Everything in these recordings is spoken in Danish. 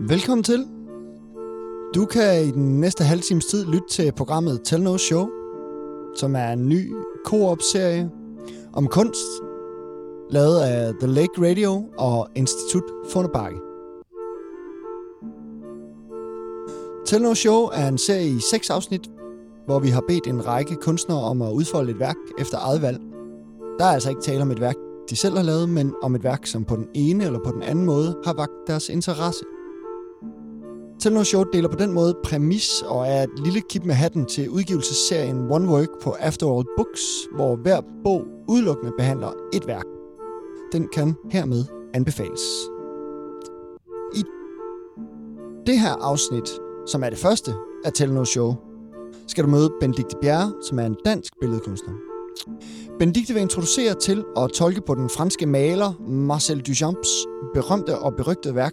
Velkommen til. Du kan i den næste halve times tid lytte til programmet Tell No Show, som er en ny koop-serie om kunst, lavet af The Lake Radio og Institut Fundebakke. Tell No Show er en serie i seks afsnit, hvor vi har bedt en række kunstnere om at udfolde et værk efter eget valg. Der er altså ikke tale om et værk, de selv har lavet, men om et værk, som på den ene eller på den anden måde har vagt deres interesse. Telno Show deler på den måde præmis og er et lille kip med hatten til udgivelsesserien One Work på After All Books, hvor hver bog udelukkende behandler et værk. Den kan hermed anbefales. I det her afsnit, som er det første af Telno Show, skal du møde Benedikte Bjerre, som er en dansk billedkunstner. Benedikte vil introducere til og tolke på den franske maler Marcel Duchamps berømte og berygtede værk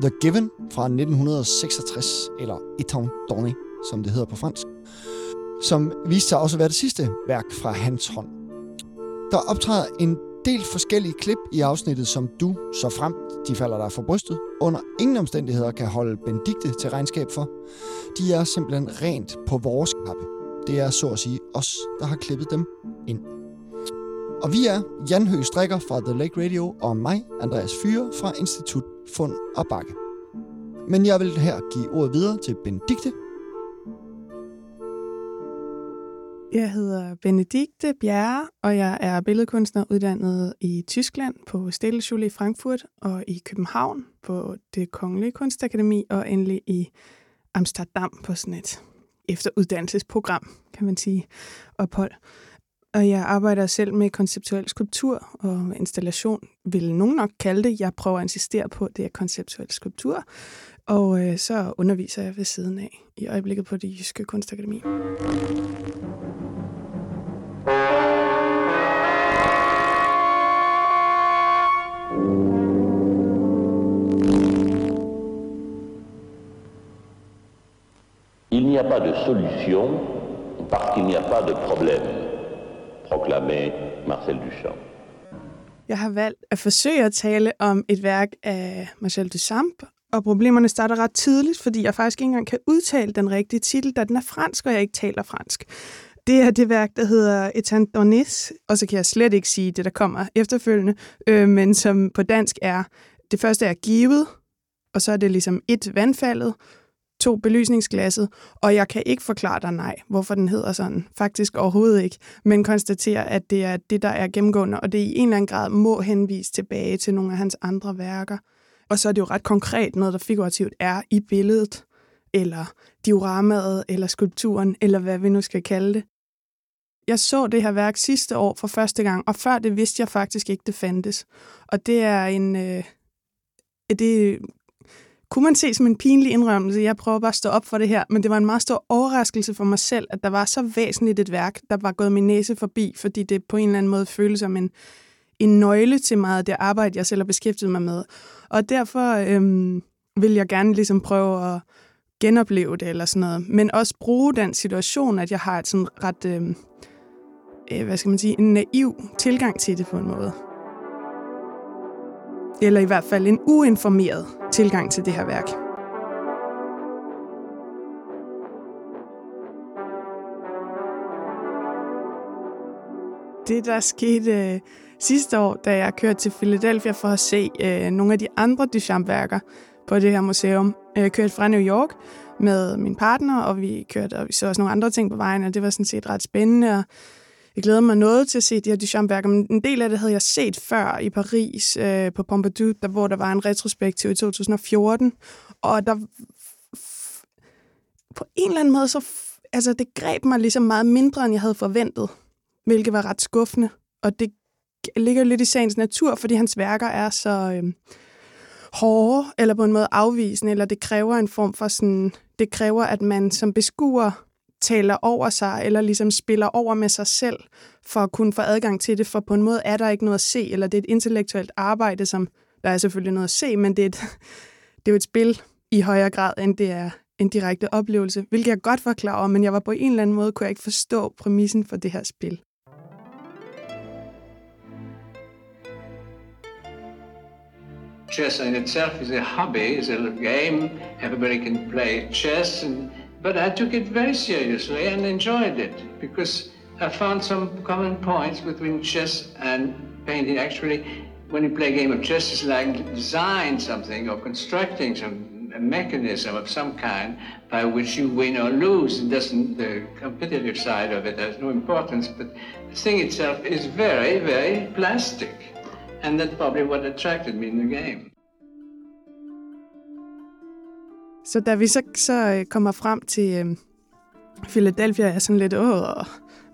The Given fra 1966, eller Eton Donné, som det hedder på fransk, som viste sig også at være det sidste værk fra hans hånd. Der optræder en del forskellige klip i afsnittet, som du, så frem de falder dig for brystet, under ingen omstændigheder kan holde Benedikte til regnskab for. De er simpelthen rent på vores kappe. Det er så at sige os, der har klippet dem ind. Og vi er Jan Høgh Strikker fra The Lake Radio og mig, Andreas Fyre fra Institut Fund og Bakke. Men jeg vil her give ordet videre til Benedikte. Jeg hedder Benedikte Bjerre, og jeg er billedkunstner uddannet i Tyskland på Städelschule i Frankfurt og i København på det Kongelige Kunstakademi og endelig i Amsterdam på sådan et efteruddannelsesprogram, kan man sige, ophold. Og jeg arbejder selv med konceptuel skulptur og installation, vil nogen nok kalde det. Jeg prøver at insistere på, at det er konceptuel skulptur. Og øh, så underviser jeg ved siden af i øjeblikket på det Jyske Kunstakademi. Il n'y a pas de solution parce qu'il n'y a pas de problème, proclamait Marcel Duchamp. Jeg har valgt at forsøge at tale om et værk af Marcel Duchamp, og problemerne starter ret tidligt, fordi jeg faktisk ikke engang kan udtale den rigtige titel, da den er fransk, og jeg ikke taler fransk. Det er det værk, der hedder Etant Dornis, og så kan jeg slet ikke sige det, der kommer efterfølgende, øh, men som på dansk er, det første er givet, og så er det ligesom et vandfaldet, to belysningsglasset, og jeg kan ikke forklare dig nej, hvorfor den hedder sådan. Faktisk overhovedet ikke, men konstaterer, at det er det, der er gennemgående, og det i en eller anden grad må henvise tilbage til nogle af hans andre værker. Og så er det jo ret konkret noget, der figurativt er i billedet, eller dioramaet, eller skulpturen, eller hvad vi nu skal kalde det. Jeg så det her værk sidste år for første gang, og før det vidste jeg faktisk ikke, det fandtes. Og det er en... Øh, det kunne man se som en pinlig indrømmelse. Jeg prøver bare at stå op for det her, men det var en meget stor overraskelse for mig selv, at der var så væsentligt et værk, der var gået min næse forbi, fordi det på en eller anden måde føles som en, en nøgle til meget af det arbejde, jeg selv har beskæftiget mig med. Og derfor øhm, vil jeg gerne ligesom prøve at genopleve det eller sådan noget, men også bruge den situation, at jeg har et sådan ret, øhm, øh, hvad skal man sige, en naiv tilgang til det på en måde. Eller i hvert fald en uinformeret tilgang til det her værk. Det, der skete øh, sidste år, da jeg kørte til Philadelphia for at se øh, nogle af de andre Duchamp-værker på det her museum. Øh, jeg kørte fra New York med min partner, og vi kørte og vi så også nogle andre ting på vejen, og det var sådan set ret spændende. Og jeg glæder mig noget til at se de her Duchamp-værker, men en del af det havde jeg set før i Paris øh, på Pompidou, der, hvor der var en retrospektiv i 2014, og der på en eller anden måde, så altså, det greb mig ligesom meget mindre, end jeg havde forventet, hvilket var ret skuffende, og det ligger lidt i sagens natur, fordi hans værker er så øh, hårde, eller på en måde afvisende, eller det kræver en form for sådan, det kræver, at man som beskuer taler over sig, eller ligesom spiller over med sig selv, for at kunne få adgang til det, for på en måde er der ikke noget at se, eller det er et intellektuelt arbejde, som der er selvfølgelig noget at se, men det er, et, det er jo et spil i højere grad, end det er en direkte oplevelse, hvilket jeg godt var klar over, men jeg var på en eller anden måde, kunne jeg ikke forstå præmissen for det her spil. chess in itself is a hobby, is a game. Everybody can play chess, and, but I took it very seriously and enjoyed it because I found some common points between chess and painting. Actually, when you play a game of chess, it's like design something or constructing some a mechanism of some kind by which you win or lose. It doesn't, the competitive side of it has no importance, but the thing itself is very, very plastic. And that's probably what attracted me in the game. Så da vi så, så øh, kommer frem til øh, Philadelphia, er sådan lidt, åh,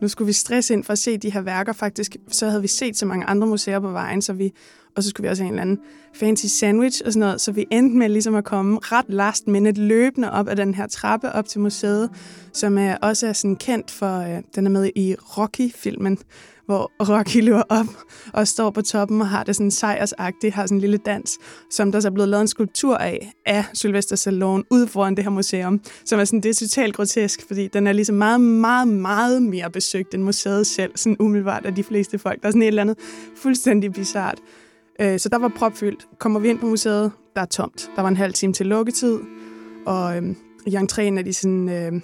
nu skulle vi stresse ind for at se de her værker. Faktisk, så havde vi set så mange andre museer på vejen, så vi, og så skulle vi også have en eller anden fancy sandwich og sådan noget. Så vi endte med ligesom at komme ret last minute løbende op ad den her trappe op til museet, som er også er sådan kendt for, øh, den er med i Rocky-filmen, hvor Rocky løber op og står på toppen og har det sådan sejrsagtigt, har sådan en lille dans, som der så er blevet lavet en skulptur af, af Sylvester Stallone, ude foran det her museum, som er sådan, det er totalt grotesk, fordi den er ligesom meget, meget, meget mere besøgt end museet selv, sådan umiddelbart af de fleste folk. Der er sådan et eller andet fuldstændig bizart. Øh, så der var propfyldt. Kommer vi ind på museet, der er tomt. Der var en halv time til lukketid, og øhm, i entréen er de sådan, øh,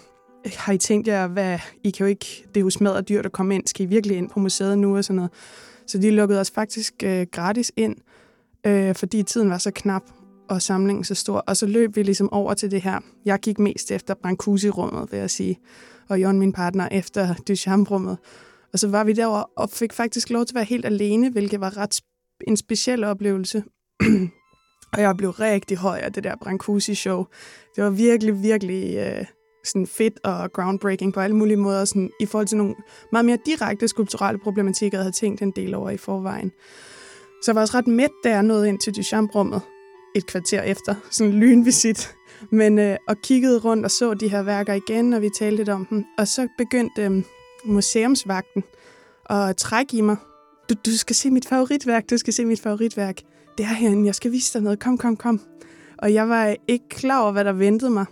har I tænkt jer, hvad, I kan jo ikke, det er jo smadret dyrt at komme ind, skal I virkelig ind på museet nu og sådan noget. Så de lukkede os faktisk øh, gratis ind, øh, fordi tiden var så knap og samlingen så stor. Og så løb vi ligesom over til det her. Jeg gik mest efter Brancusi-rummet, vil jeg sige, og Jon, min partner, efter Duchamp-rummet. Og så var vi derovre og fik faktisk lov til at være helt alene, hvilket var ret en speciel oplevelse. og jeg blev rigtig høj af det der Brancusi-show. Det var virkelig, virkelig øh, sådan fedt og groundbreaking på alle mulige måder, sådan, i forhold til nogle meget mere direkte skulpturelle problematikker, jeg havde tænkt en del over i forvejen. Så jeg var også ret mæt, da jeg nåede ind til Duchamp-rummet et kvarter efter, sådan en lynvisit, men øh, og kiggede rundt og så de her værker igen, og vi talte lidt om dem. Og så begyndte øh, museumsvagten at trække i mig. Du, du skal se mit favoritværk, du skal se mit favoritværk. Det er herinde, jeg skal vise dig noget. Kom, kom, kom. Og jeg var ikke klar over, hvad der ventede mig.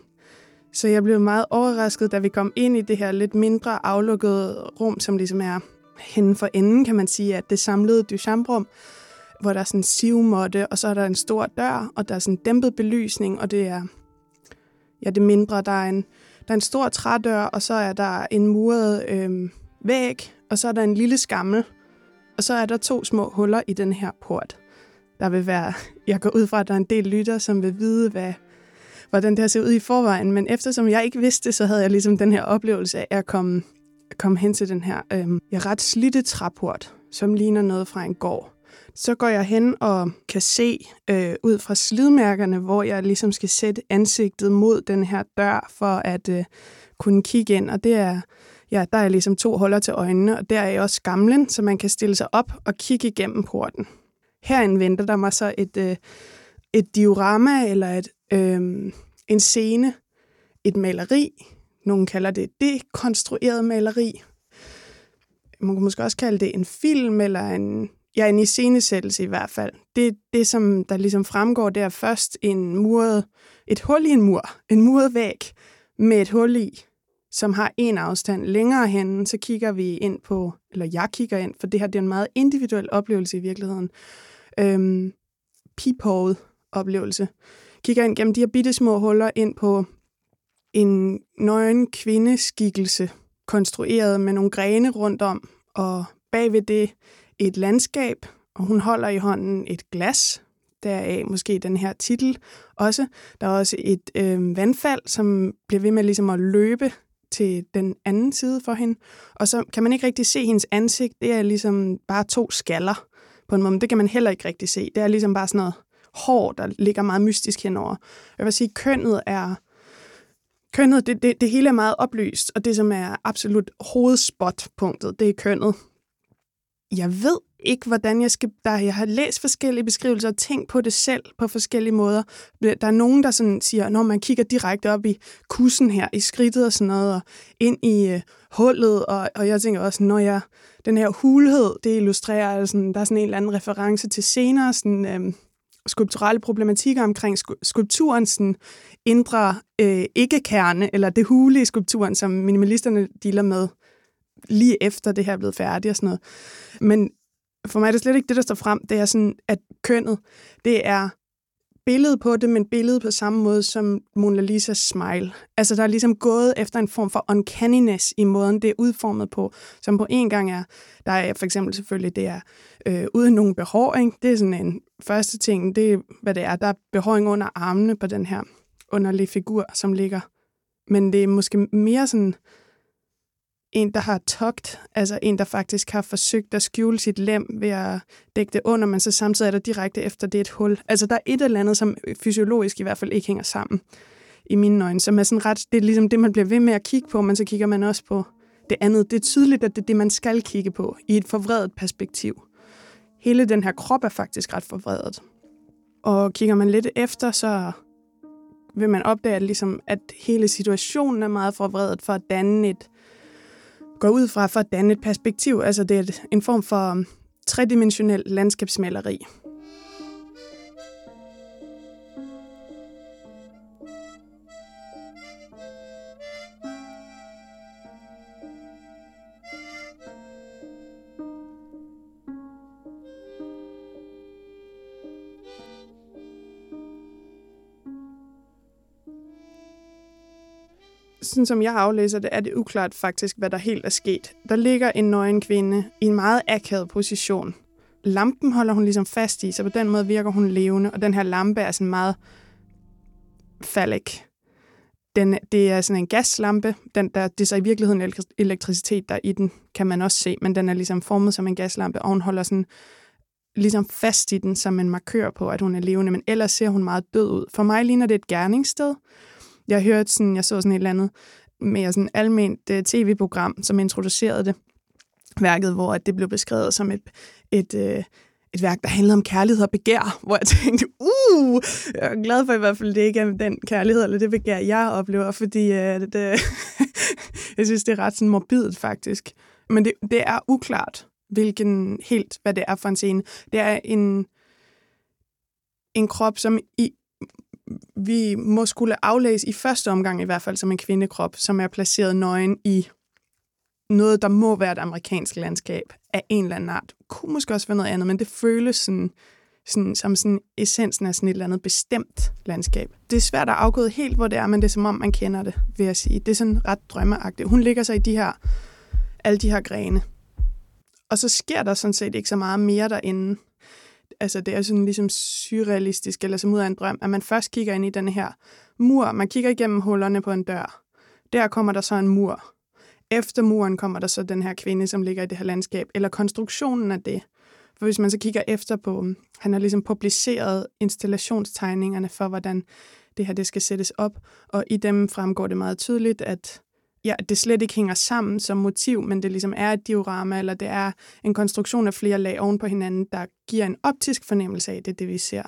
Så jeg blev meget overrasket, da vi kom ind i det her lidt mindre aflukkede rum, som ligesom er hen for enden, kan man sige, at det samlede Duchamp-rum, hvor der er sådan en sivmåtte, og så er der en stor dør, og der er sådan en dæmpet belysning, og det er, ja, det mindre. Der er en, der er en stor trædør, og så er der en muret øh, væg, og så er der en lille skammel, og så er der to små huller i den her port. Der vil være, jeg går ud fra, at der er en del lytter, som vil vide, hvad hvordan det har set ud i forvejen. Men eftersom jeg ikke vidste det, så havde jeg ligesom den her oplevelse af at komme, komme hen til den her øh, ret slidte traport, som ligner noget fra en gård. Så går jeg hen og kan se øh, ud fra slidmærkerne, hvor jeg ligesom skal sætte ansigtet mod den her dør for at øh, kunne kigge ind. Og det er, ja, der er ligesom to huller til øjnene, og der er også gamlen, så man kan stille sig op og kigge igennem porten. Herinde venter der mig så et, øh, et diorama eller et øh, en scene, et maleri. Nogle kalder det dekonstrueret maleri. Man kan måske også kalde det en film eller en, ja, en iscenesættelse i hvert fald. Det, det, som der ligesom fremgår, det er først en muret, et hul i en mur, en muret væg med et hul i, som har en afstand længere hen, så kigger vi ind på, eller jeg kigger ind, for det her det er en meget individuel oplevelse i virkeligheden. Øhm, peephole oplevelse kigger ind gennem de her bitte små huller ind på en nøgen kvindeskikkelse, konstrueret med nogle grene rundt om, og bagved det et landskab, og hun holder i hånden et glas, deraf måske den her titel også. Der er også et øh, vandfald, som bliver ved med ligesom at løbe til den anden side for hende. Og så kan man ikke rigtig se hendes ansigt. Det er ligesom bare to skaller på en måde. Det kan man heller ikke rigtig se. Det er ligesom bare sådan noget hår, der ligger meget mystisk henover. Jeg vil sige, kønnet er kønnet, det, det, det hele er meget oplyst, og det, som er absolut hovedspotpunktet, det er kønnet. Jeg ved ikke, hvordan jeg skal... Der, jeg har læst forskellige beskrivelser og tænkt på det selv på forskellige måder. Der er nogen, der sådan siger, når man kigger direkte op i kussen her, i skridtet og sådan noget, og ind i øh, hullet, og, og jeg tænker også, når jeg... Den her hulhed, det illustrerer, sådan, der er sådan en eller anden reference til senere, sådan, Øh, skulpturelle problematikker omkring skulpturens indre øh, ikke-kerne, eller det hule i skulpturen, som minimalisterne dealer med lige efter det her er blevet færdigt og sådan noget. Men for mig er det slet ikke det, der står frem. Det er sådan, at kønnet, det er billede på det, men billedet på samme måde som Mona Lisas smile. Altså, der er ligesom gået efter en form for uncanniness i måden, det er udformet på, som på en gang er, der er for eksempel selvfølgelig, det er øh, uden nogen behåring. Det er sådan en første ting, det er, hvad det er. Der er behåring under armene på den her underlige figur, som ligger. Men det er måske mere sådan en, der har togt, altså en, der faktisk har forsøgt at skjule sit lem ved at dække det under, men så samtidig er der direkte efter det et hul. Altså der er et eller andet, som fysiologisk i hvert fald ikke hænger sammen i mine øjne, som er sådan ret, det er ligesom det, man bliver ved med at kigge på, men så kigger man også på det andet. Det er tydeligt, at det er det, man skal kigge på i et forvredet perspektiv. Hele den her krop er faktisk ret forvredet. Og kigger man lidt efter, så vil man opdage, at, ligesom, at hele situationen er meget forvredet for at danne et, går ud fra for at danne et perspektiv. Altså det er en form for um, tredimensionel landskabsmaleri. Sådan som jeg aflæser det, er det uklart faktisk, hvad der helt er sket. Der ligger en nøgen kvinde i en meget akavet position. Lampen holder hun ligesom fast i, så på den måde virker hun levende, og den her lampe er sådan meget fallik. Den, det er sådan en gaslampe. Den, der, det er så i virkeligheden elektricitet, der i den, kan man også se, men den er ligesom formet som en gaslampe, og hun holder sådan ligesom fast i den som en markør på, at hun er levende, men ellers ser hun meget død ud. For mig ligner det et gerningssted, jeg hørte sådan, jeg så sådan et eller andet mere sådan almindt uh, øh, tv-program, som introducerede det værket, hvor at det blev beskrevet som et, et, uh, et værk, der handlede om kærlighed og begær, hvor jeg tænkte, uh, jeg er glad for i hvert fald, det ikke er den kærlighed eller det begær, jeg oplever, fordi uh, det, jeg synes, det er ret sådan morbidt faktisk. Men det, det er uklart, hvilken helt, hvad det er for en scene. Det er en, en krop, som i vi må skulle aflæse i første omgang i hvert fald som en kvindekrop, som er placeret nøgen i noget, der må være et amerikansk landskab af en eller anden art. Kunne måske også være noget andet, men det føles sådan, sådan, som sådan essensen af sådan et eller andet bestemt landskab. Det er svært at afgå helt, hvor det er, men det er som om, man kender det, vil jeg sige. Det er sådan ret drømmeagtigt. Hun ligger sig i de her, alle de her grene. Og så sker der sådan set ikke så meget mere derinde altså det er sådan ligesom surrealistisk, eller som ud af en drøm, at man først kigger ind i den her mur. Man kigger igennem hullerne på en dør. Der kommer der så en mur. Efter muren kommer der så den her kvinde, som ligger i det her landskab, eller konstruktionen af det. For hvis man så kigger efter på, um, han har ligesom publiceret installationstegningerne for, hvordan det her det skal sættes op, og i dem fremgår det meget tydeligt, at ja, det slet ikke hænger sammen som motiv, men det ligesom er et diorama, eller det er en konstruktion af flere lag oven på hinanden, der giver en optisk fornemmelse af det, det vi ser.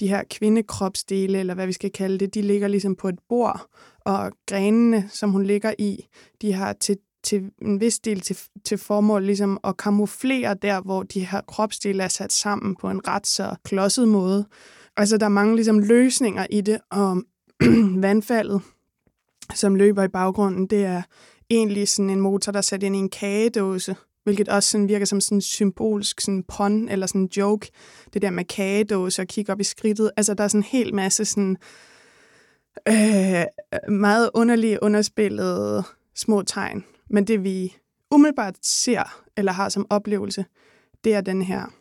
De her kvindekropsdele, eller hvad vi skal kalde det, de ligger ligesom på et bord, og grenene, som hun ligger i, de har til, til en vis del til, til formål ligesom at kamuflere der, hvor de her kropsdele er sat sammen på en ret så klodset måde. Altså, der er mange ligesom løsninger i det, og vandfaldet som løber i baggrunden, det er egentlig sådan en motor, der er sat ind i en kagedåse, hvilket også sådan virker som sådan en symbolsk sådan pun eller sådan en joke. Det der med kagedåse og kigge op i skridtet. Altså, der er sådan en hel masse sådan øh, meget underlige underspillede små tegn. Men det vi umiddelbart ser eller har som oplevelse, det er den her,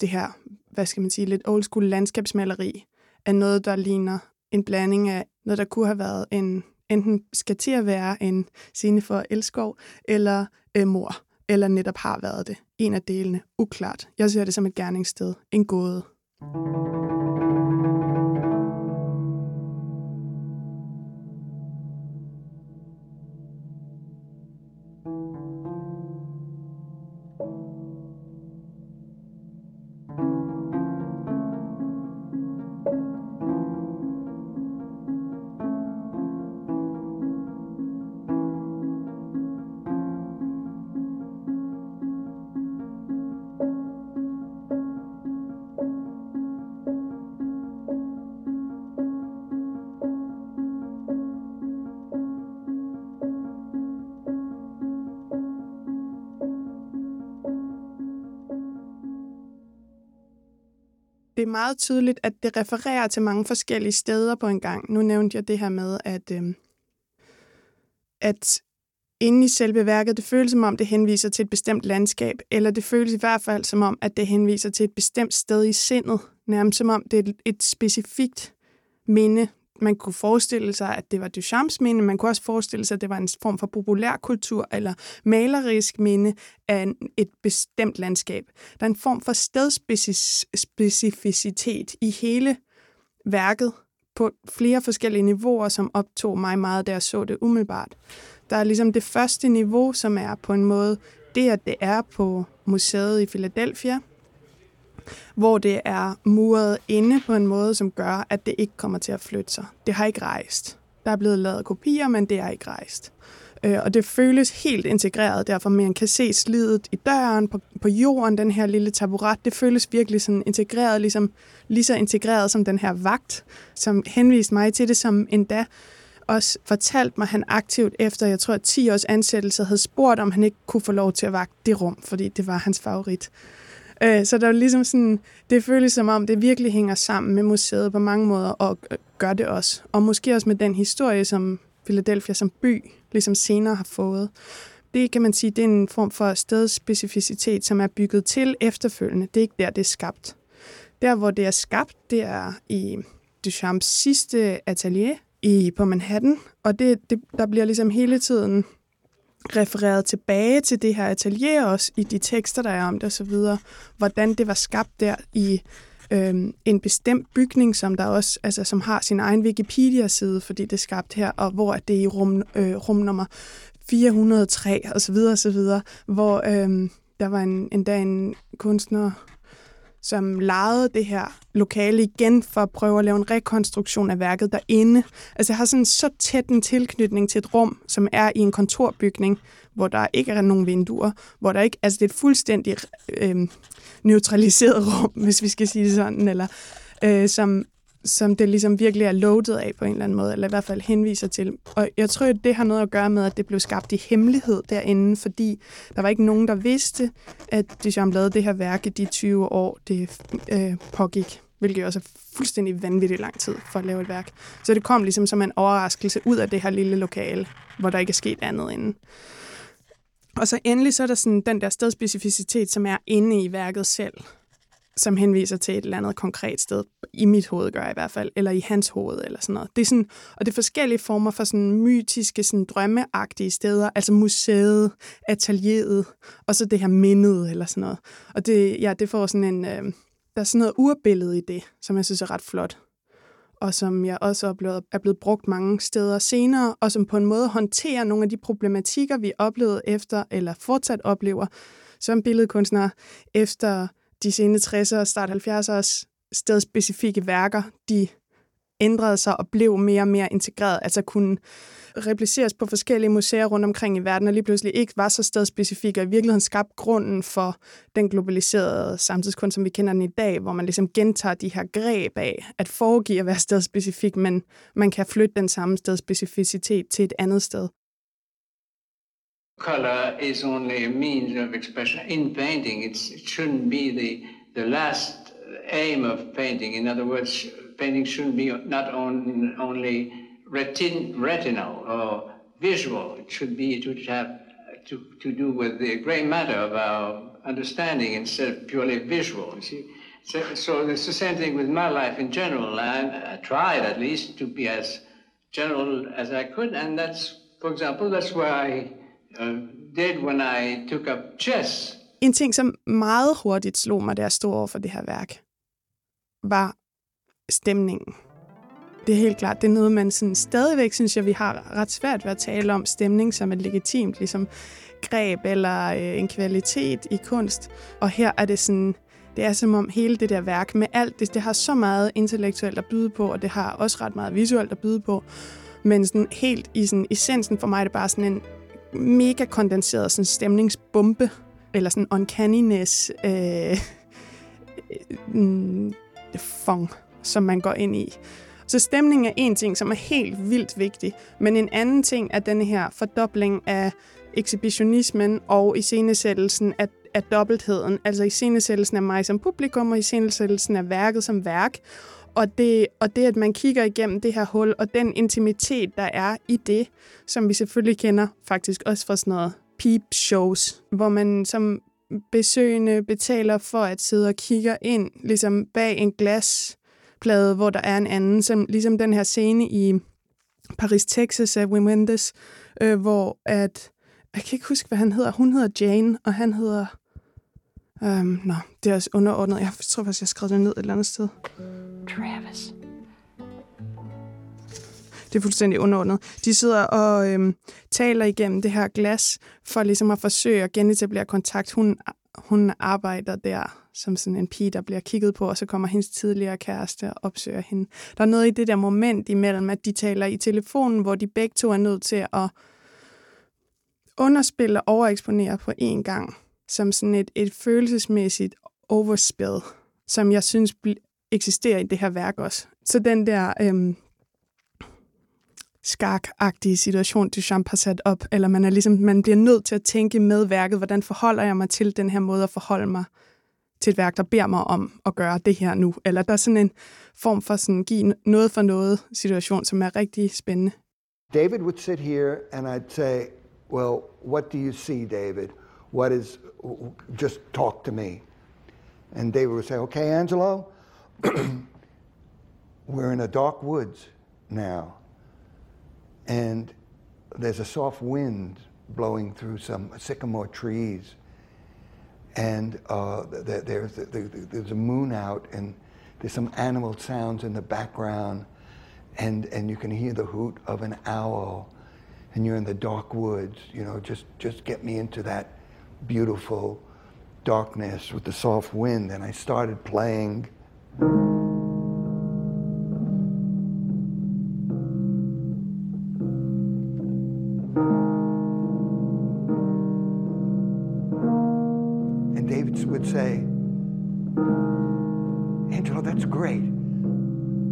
det her, hvad skal man sige, lidt old school landskabsmaleri af noget, der ligner en blanding af noget, der kunne have været en enten skal til at være en scene for elskov eller øh, mor, eller netop har været det. En af delene. Uklart. Jeg ser det som et gerningssted. En gåde. Det er meget tydeligt, at det refererer til mange forskellige steder på en gang. Nu nævnte jeg det her med, at, øh, at inde i selve værket, det føles som om, det henviser til et bestemt landskab, eller det føles i hvert fald som om, at det henviser til et bestemt sted i sindet, nærmest som om det er et, et specifikt minde, man kunne forestille sig, at det var Duchamps minde. Man kunne også forestille sig, at det var en form for populærkultur eller malerisk minde af et bestemt landskab. Der er en form for stedspecificitet i hele værket på flere forskellige niveauer, som optog mig meget, da jeg så det umiddelbart. Der er ligesom det første niveau, som er på en måde det, at det er på museet i Philadelphia – hvor det er muret inde på en måde, som gør, at det ikke kommer til at flytte sig. Det har ikke rejst. Der er blevet lavet kopier, men det er ikke rejst. Øh, og det føles helt integreret, derfor man kan se slidet i døren, på, på jorden, den her lille taburet. Det føles virkelig sådan integreret, ligesom, lige så integreret som den her vagt, som henviste mig til det, som endda også fortalt mig, at han aktivt efter, jeg tror, 10 års ansættelse havde spurgt, om han ikke kunne få lov til at vagte det rum, fordi det var hans favorit. Øh, så der er ligesom sådan, det føles som om, det virkelig hænger sammen med museet på mange måder, og øh, gør det også. Og måske også med den historie, som Philadelphia som by ligesom senere har fået. Det kan man sige, det er en form for stedspecificitet, som er bygget til efterfølgende. Det er ikke der, det er skabt. Der, hvor det er skabt, det er i Duchamps sidste atelier i, på Manhattan, og det, det, der bliver ligesom hele tiden refereret tilbage til det her atelier også i de tekster, der er om det osv., hvordan det var skabt der i øhm, en bestemt bygning, som der også altså, som har sin egen Wikipedia-side, fordi det er skabt her, og hvor det er i rum, øh, rum nummer 403 osv. osv., hvor øhm, der var en, endda en kunstner, som lejede det her lokale igen for at prøve at lave en rekonstruktion af værket derinde. Altså jeg har sådan så tæt en tilknytning til et rum, som er i en kontorbygning, hvor der ikke er nogen vinduer, hvor der ikke, altså det er et fuldstændig øh, neutraliseret rum, hvis vi skal sige det sådan, eller øh, som som det ligesom virkelig er loaded af på en eller anden måde, eller i hvert fald henviser til. Og jeg tror, at det har noget at gøre med, at det blev skabt i hemmelighed derinde, fordi der var ikke nogen, der vidste, at Duchamp lavede det her værk i de 20 år, det øh, pågik hvilket også er fuldstændig vanvittigt lang tid for at lave et værk. Så det kom ligesom som en overraskelse ud af det her lille lokale, hvor der ikke er sket andet inden. Og så endelig så er der sådan den der stedspecificitet, som er inde i værket selv som henviser til et eller andet konkret sted. I mit hoved gør jeg i hvert fald, eller i hans hoved, eller sådan noget. Det er sådan, og det er forskellige former for sådan mytiske, sådan drømmeagtige steder, altså museet, atelieret, og så det her mindet, eller sådan noget. Og det, ja, det får sådan en, øh, der er sådan noget urbillede i det, som jeg synes er ret flot og som jeg også oplevede er blevet brugt mange steder senere, og som på en måde håndterer nogle af de problematikker, vi oplevede efter, eller fortsat oplever som billedkunstnere, efter de sene 60'er og start 70'ers stedspecifikke værker, de ændrede sig og blev mere og mere integreret, altså kunne repliceres på forskellige museer rundt omkring i verden, og lige pludselig ikke var så stedspecifikke, og i virkeligheden skabte grunden for den globaliserede samtidskunst, som vi kender den i dag, hvor man ligesom gentager de her greb af at foregive at være stedspecifik, men man kan flytte den samme stedspecificitet til et andet sted. Color is only a means of expression. In painting, it shouldn't be the, the last aim of painting. In other words, painting shouldn't be not on, only retin, retinal or visual. It should be to have to, to do with the gray matter of our understanding instead of purely visual. You see? So, so it's the same thing with my life in general. I, I tried at least to be as general as I could, and that's, for example, that's why I Uh, did when I took up chess. En ting, som meget hurtigt slog mig, da jeg stod over for det her værk, var stemningen. Det er helt klart, det er noget, man sådan stadigvæk synes jeg, vi har ret svært ved at tale om stemning som et legitimt ligesom greb eller øh, en kvalitet i kunst. Og her er det sådan, det er som om hele det der værk med alt det, det har så meget intellektuelt at byde på, og det har også ret meget visuelt at byde på. Men sådan helt i sådan, essensen for mig er det bare sådan en mega kondenseret sådan stemningsbombe, eller sådan uncannyness øh, øh, mm, fong, som man går ind i. Så stemning er en ting, som er helt vildt vigtig, men en anden ting er den her fordobling af ekshibitionismen og iscenesættelsen af, af dobbeltheden, altså iscenesættelsen af mig som publikum, og iscenesættelsen af værket som værk. Og det, og det, at man kigger igennem det her hul, og den intimitet, der er i det, som vi selvfølgelig kender faktisk også fra sådan noget peep shows, hvor man som besøgende betaler for at sidde og kigge ind ligesom bag en glasplade, hvor der er en anden, som ligesom den her scene i Paris, Texas af Wim Wendes, øh, hvor at, jeg kan ikke huske, hvad han hedder. Hun hedder Jane, og han hedder... Um, nå, det er også underordnet. Jeg tror faktisk, jeg har skrevet det ned et eller andet sted. Travis. Det er fuldstændig underordnet. De sidder og øhm, taler igennem det her glas, for ligesom at forsøge at genetablere kontakt. Hun, hun arbejder der som sådan en pige, der bliver kigget på, og så kommer hendes tidligere kæreste og opsøger hende. Der er noget i det der moment imellem, at de taler i telefonen, hvor de begge to er nødt til at underspille og overeksponere på én gang, som sådan et, et følelsesmæssigt overspil, som jeg synes eksisterer i det her værk også. Så den der øhm, skakagtige situation, Duchamp har sat op, eller man, er ligesom, man bliver nødt til at tænke med værket, hvordan forholder jeg mig til den her måde at forholde mig til et værk, der beder mig om at gøre det her nu. Eller der er sådan en form for sådan give noget for noget situation, som er rigtig spændende. David would sit here and I'd say, well, what do you see, David? What is, just talk to me. And David would say, okay, Angelo, we're in a dark woods now. And there's a soft wind blowing through some sycamore trees. And uh, there's, there's a moon out, and there's some animal sounds in the background. And, and you can hear the hoot of an owl. And you're in the dark woods. You know, just, just get me into that beautiful darkness with the soft wind. And I started playing. And David would say, Angelo, that's great.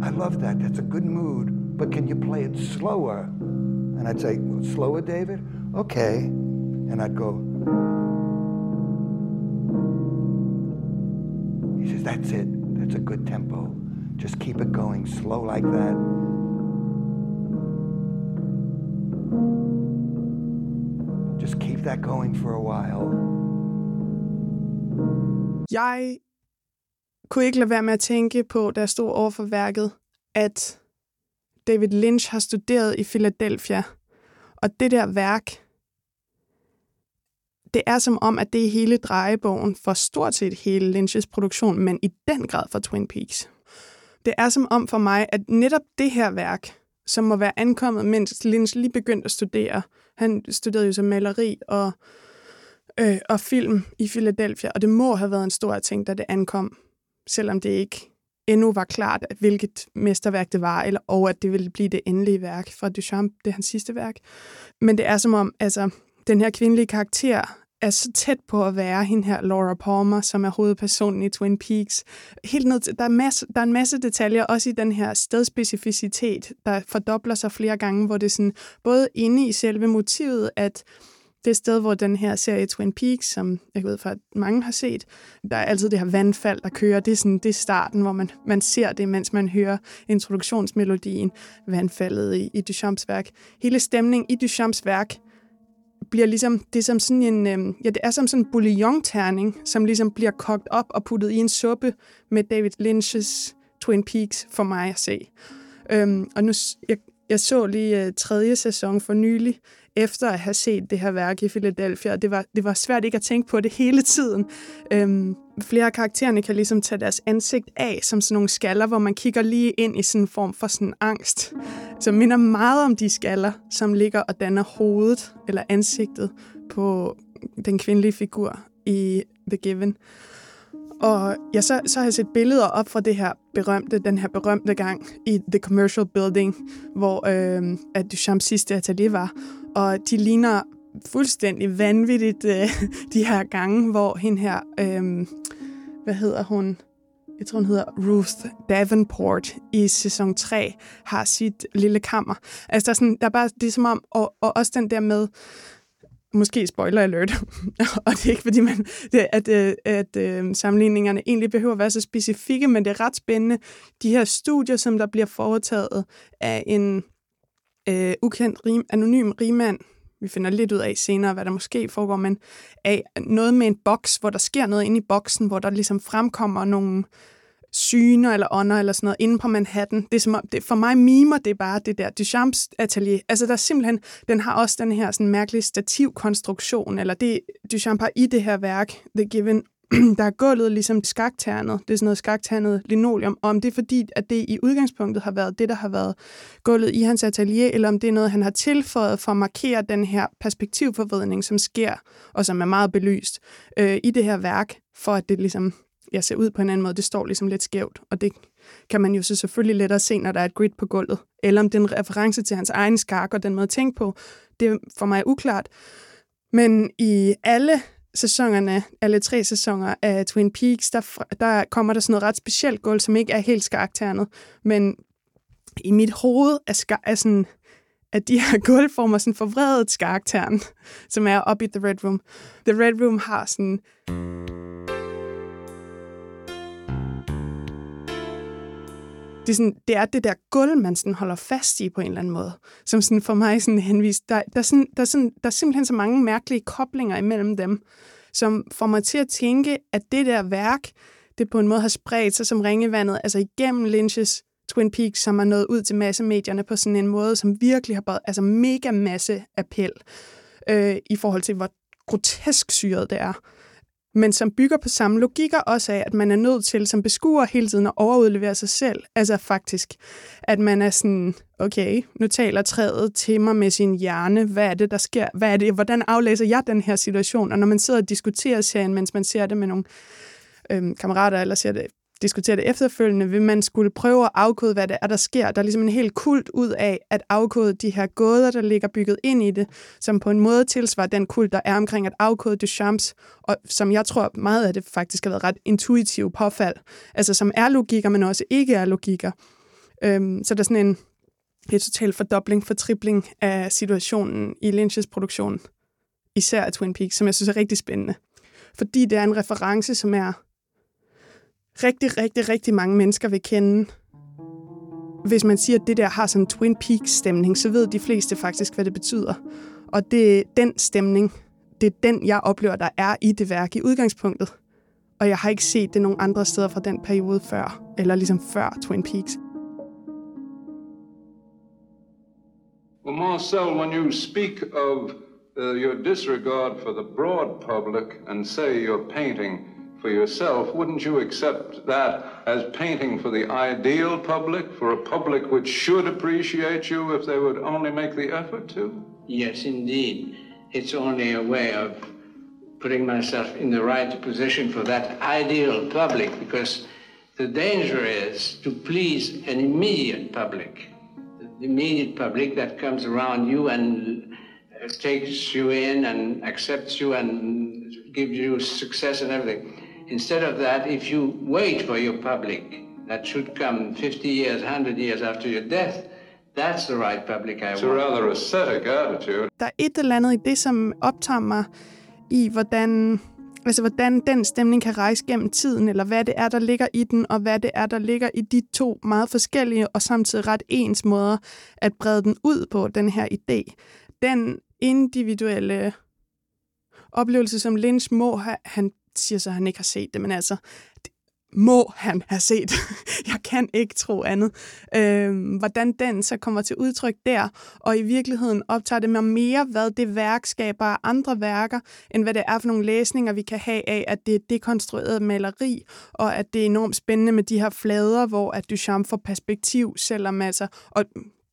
I love that. That's a good mood. But can you play it slower? And I'd say, slower, David? Okay. And I'd go, he says, that's it. That's a good tempo. Just keep it going slow like that. Just keep that going for a while. Jeg kunne ikke lade være med at tænke på, da jeg stod over for værket, at David Lynch har studeret i Philadelphia. Og det der værk, det er som om, at det er hele drejebogen for stort set hele Lynch's produktion, men i den grad for Twin Peaks. Det er som om for mig, at netop det her værk, som må være ankommet, mens Lynch lige begyndte at studere, han studerede jo som maleri og øh, og film i Philadelphia, og det må have været en stor ting, da det ankom, selvom det ikke endnu var klart, at hvilket mesterværk det var, eller, og at det ville blive det endelige værk fra Duchamp, det er hans sidste værk. Men det er som om, altså, den her kvindelige karakter er så tæt på at være hende her Laura Palmer, som er hovedpersonen i Twin Peaks. Helt ned til, der, er masse, der er en masse detaljer, også i den her stedspecificitet, der fordobler sig flere gange, hvor det er sådan, både inde i selve motivet, at det sted, hvor den her serie Twin Peaks, som jeg ved fra, at mange har set, der er altid det her vandfald, der kører. Det er, sådan, det er starten, hvor man, man ser det, mens man hører introduktionsmelodien, vandfaldet i, i Duchamps værk. Hele stemningen i Duchamps værk bliver ligesom, det er som sådan en, øh, ja, det er som sådan en bouillon-terning, som ligesom bliver kogt op og puttet i en suppe med David Lynch's Twin Peaks for mig at se. Øhm, og nu, jeg, jeg så lige øh, tredje sæson for nylig, efter at have set det her værk i Philadelphia, og det var, det var svært ikke at tænke på det hele tiden. Øhm, flere af karaktererne kan ligesom tage deres ansigt af som sådan nogle skaller, hvor man kigger lige ind i sådan en form for sådan angst, som minder meget om de skaller, som ligger og danner hovedet eller ansigtet på den kvindelige figur i The Given. Og ja, så, så har jeg set billeder op fra det her berømte, den her berømte gang i The Commercial Building, hvor øh, at Duchamps sidste atelier var. Og de ligner fuldstændig vanvittigt øh, de her gange, hvor hende her, øh, hvad hedder hun? Jeg tror, hun hedder Ruth Davenport i sæson 3, har sit lille kammer. Altså, der er, sådan, der er bare, det er som om, og, og også den der med, måske spoiler alert, og det er ikke fordi, man, det, at, at, at øh, sammenligningerne egentlig behøver at være så specifikke, men det er ret spændende. De her studier, som der bliver foretaget af en øh, ukendt rim, anonym rimand, vi finder lidt ud af senere, hvad der måske foregår, men af noget med en boks, hvor der sker noget inde i boksen, hvor der ligesom fremkommer nogle syner eller ånder eller sådan noget inde på Manhattan. Det er som om, det, for mig mimer det bare det der Duchamps atelier. Altså der er simpelthen, den har også den her sådan mærkelige stativkonstruktion, eller det Duchamp har i det her værk, The Given, der er gulvet ligesom skakternet. Det er sådan noget skakternet linoleum. Og om det er fordi, at det i udgangspunktet har været det, der har været gulvet i hans atelier, eller om det er noget, han har tilføjet for at markere den her perspektivforvridning, som sker, og som er meget belyst øh, i det her værk, for at det ligesom jeg ser ud på en anden måde. Det står ligesom lidt skævt, og det kan man jo så selvfølgelig lettere se, når der er et grid på gulvet. Eller om det er en reference til hans egen skak og den måde at tænke på, det er for mig uklart. Men i alle sæsonerne, alle tre sæsoner af Twin Peaks, der, der kommer der sådan noget ret specielt gulv, som ikke er helt skakternet. Men i mit hoved er, skar, er sådan, at de her gulvformer sådan forvredet skaktern, som er oppe i The Red Room. The Red Room har sådan det er, sådan, det er det der gulv, man sådan holder fast i på en eller anden måde. Som sådan for mig sådan henvist, der, der, er sådan, der, er sådan, der er simpelthen så mange mærkelige koblinger imellem dem, som får mig til at tænke, at det der værk, det på en måde har spredt sig som ringevandet, altså igennem Lynch's Twin Peaks, som er nået ud til massemedierne på sådan en måde, som virkelig har bare, altså mega masse appel øh, i forhold til, hvor grotesk syret det er men som bygger på samme logikker også af, at man er nødt til som beskuer hele tiden at overudlevere sig selv. Altså faktisk, at man er sådan, okay, nu taler træet til mig med sin hjerne. Hvad er det, der sker? Hvad er det? Hvordan aflæser jeg den her situation? Og når man sidder og diskuterer serien, mens man ser det med nogle øhm, kammerater, eller ser det diskutere det efterfølgende, vil man skulle prøve at afkode, hvad det er, der sker. Der er ligesom en helt kult ud af at afkode de her gåder, der ligger bygget ind i det, som på en måde tilsvarer den kult, der er omkring at afkode Duchamps, og som jeg tror meget af det faktisk har været ret intuitiv påfald. Altså som er logikker, men også ikke er logikker. Øhm, så der er sådan en, en total fordobling, fortribling af situationen i Lynch's produktion, især af Twin Peaks, som jeg synes er rigtig spændende. Fordi det er en reference, som er rigtig, rigtig, rigtig mange mennesker vil kende. Hvis man siger, at det der har sådan en Twin Peaks-stemning, så ved de fleste faktisk, hvad det betyder. Og det er den stemning, det er den, jeg oplever, der er i det værk i udgangspunktet. Og jeg har ikke set det nogen andre steder fra den periode før, eller ligesom før Twin Peaks. Well, Marcel, when you speak of uh, your disregard for the broad public and say your painting for yourself, wouldn't you accept that as painting for the ideal public, for a public which should appreciate you if they would only make the effort to? Yes, indeed. It's only a way of putting myself in the right position for that ideal public because the danger is to please an immediate public. The immediate public that comes around you and uh, takes you in and accepts you and gives you success and everything. Instead of that, if you wait for your public that should come 50 years, 100 years after your death, that's the right public I It's a want. rather ascetic attitude. Der er et eller andet i det, som optager mig i, hvordan, altså, hvordan den stemning kan rejse gennem tiden, eller hvad det er, der ligger i den, og hvad det er, der ligger i de to meget forskellige og samtidig ret ens måder at brede den ud på, den her idé. Den individuelle oplevelse, som Lynch må have, han siger så, at han ikke har set det, men altså, det må han have set. Jeg kan ikke tro andet. Øh, hvordan den så kommer til udtryk der, og i virkeligheden optager det mig mere, hvad det værk skaber af andre værker, end hvad det er for nogle læsninger, vi kan have af, at det er dekonstrueret maleri, og at det er enormt spændende med de her flader, hvor at Duchamp får perspektiv, selvom altså, og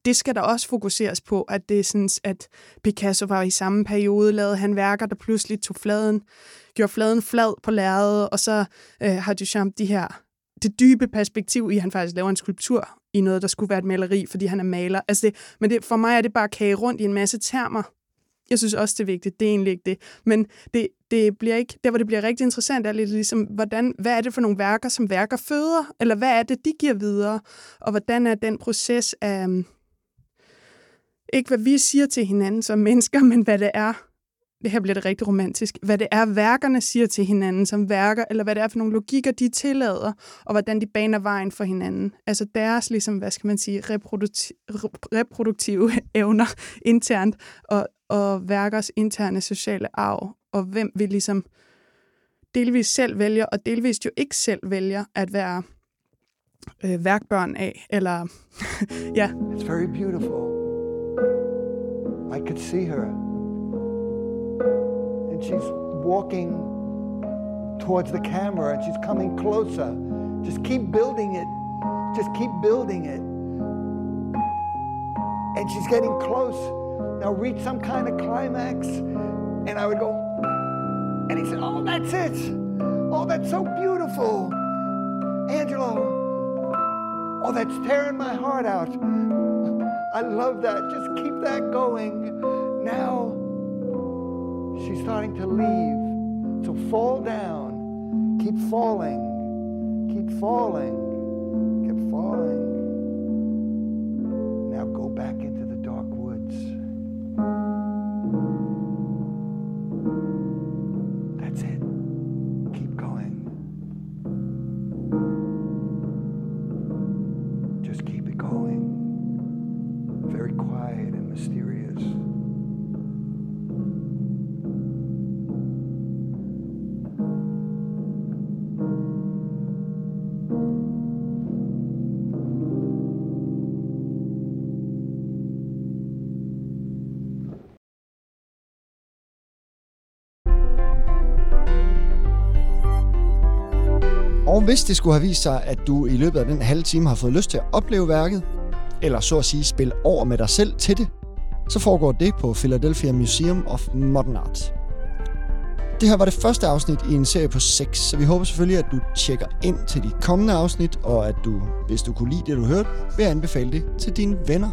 det skal der også fokuseres på, at det er sådan, at Picasso var i samme periode, lavede han værker, der pludselig tog fladen, gjorde fladen flad på lærredet, og så øh, har Duchamp de her, det dybe perspektiv i, at han faktisk laver en skulptur i noget, der skulle være et maleri, fordi han er maler. Altså det, men det, for mig er det bare kage rundt i en masse termer. Jeg synes også, det er vigtigt. Det er egentlig ikke det. Men det, det bliver ikke, der, hvor det bliver rigtig interessant, er lidt ligesom, hvordan, hvad er det for nogle værker, som værker føder? Eller hvad er det, de giver videre? Og hvordan er den proces af, ikke hvad vi siger til hinanden som mennesker, men hvad det er, det her bliver det rigtig romantisk, hvad det er, værkerne siger til hinanden som værker, eller hvad det er for nogle logikker, de tillader, og hvordan de baner vejen for hinanden. Altså deres, ligesom, hvad skal man sige, reprodukti- reproduktive evner internt, og, og værkers interne sociale arv, og hvem vi ligesom delvis selv vælger, og delvis jo ikke selv vælger at være øh, værkbørn af, eller ja. It's very beautiful. I could see her. And she's walking towards the camera and she's coming closer. Just keep building it. Just keep building it. And she's getting close. Now reach some kind of climax. And I would go, and he said, Oh, that's it. Oh, that's so beautiful. Angelo, oh, that's tearing my heart out. I love that. Just keep that going. Now she's starting to leave. So fall down. Keep falling. Keep falling. Keep falling. Hvis det skulle have vist sig, at du i løbet af den halve time har fået lyst til at opleve værket, eller så at sige spille over med dig selv til det, så foregår det på Philadelphia Museum of Modern Art. Det her var det første afsnit i en serie på 6, så vi håber selvfølgelig, at du tjekker ind til de kommende afsnit, og at du, hvis du kunne lide det, du hørte, vil anbefale det til dine venner.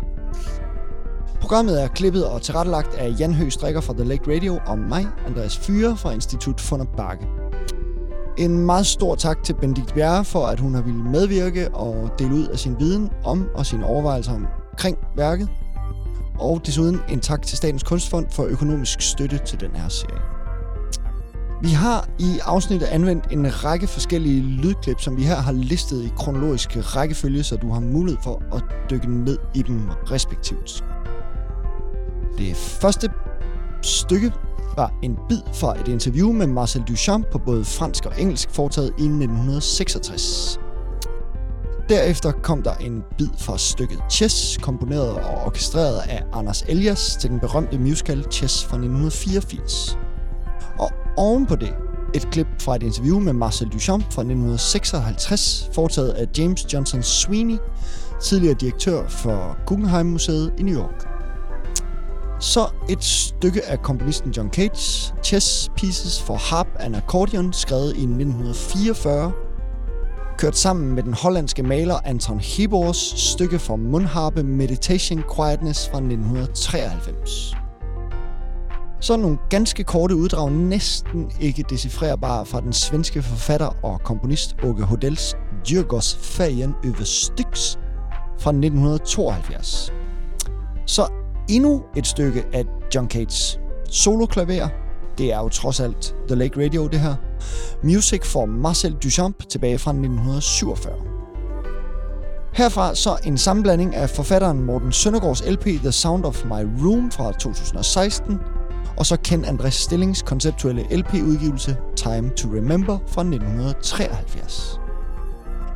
Programmet er klippet og tilrettelagt af Jan Høgh Strikker fra The Lake Radio og mig, Andreas Fyre fra Institut Funder Bakke. En meget stor tak til Benedikt Bjerre for, at hun har ville medvirke og dele ud af sin viden om og sine overvejelser omkring værket. Og desuden en tak til Statens Kunstfond for økonomisk støtte til den her serie. Vi har i afsnittet anvendt en række forskellige lydklip, som vi her har listet i kronologisk rækkefølge, så du har mulighed for at dykke ned i dem respektivt. Det første stykke var en bid fra et interview med Marcel Duchamp på både fransk og engelsk foretaget i 1966. Derefter kom der en bid fra stykket Chess, komponeret og orkestreret af Anders Elias til den berømte musical Chess fra 1984. Og oven på det, et klip fra et interview med Marcel Duchamp fra 1956, foretaget af James Johnson Sweeney, tidligere direktør for Guggenheim Museet i New York. Så et stykke af komponisten John Cage, Chess Pieces for Harp and Accordion, skrevet i 1944, kørt sammen med den hollandske maler Anton Hebors stykke for mundharpe Meditation Quietness fra 1993. Så nogle ganske korte uddrag, næsten ikke decifrerbare fra den svenske forfatter og komponist Åke Hodels Djurgårds Färgen över Styx fra 1972. Så endnu et stykke af John Cates soloklaver. Det er jo trods alt The Lake Radio, det her. Music for Marcel Duchamp tilbage fra 1947. Herfra så en sammenblanding af forfatteren Morten Søndergaards LP The Sound of My Room fra 2016, og så Ken Andres Stillings konceptuelle LP-udgivelse Time to Remember fra 1973.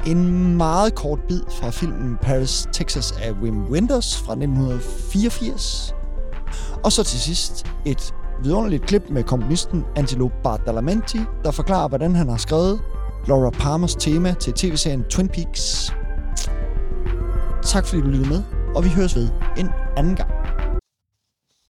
En meget kort bid fra filmen Paris, Texas af Wim Wenders fra 1984. Og så til sidst et vidunderligt klip med komponisten Angelo Badalamenti, der forklarer, hvordan han har skrevet Laura Palmers tema til tv-serien Twin Peaks. Tak fordi du lyttede med, og vi høres ved en anden gang.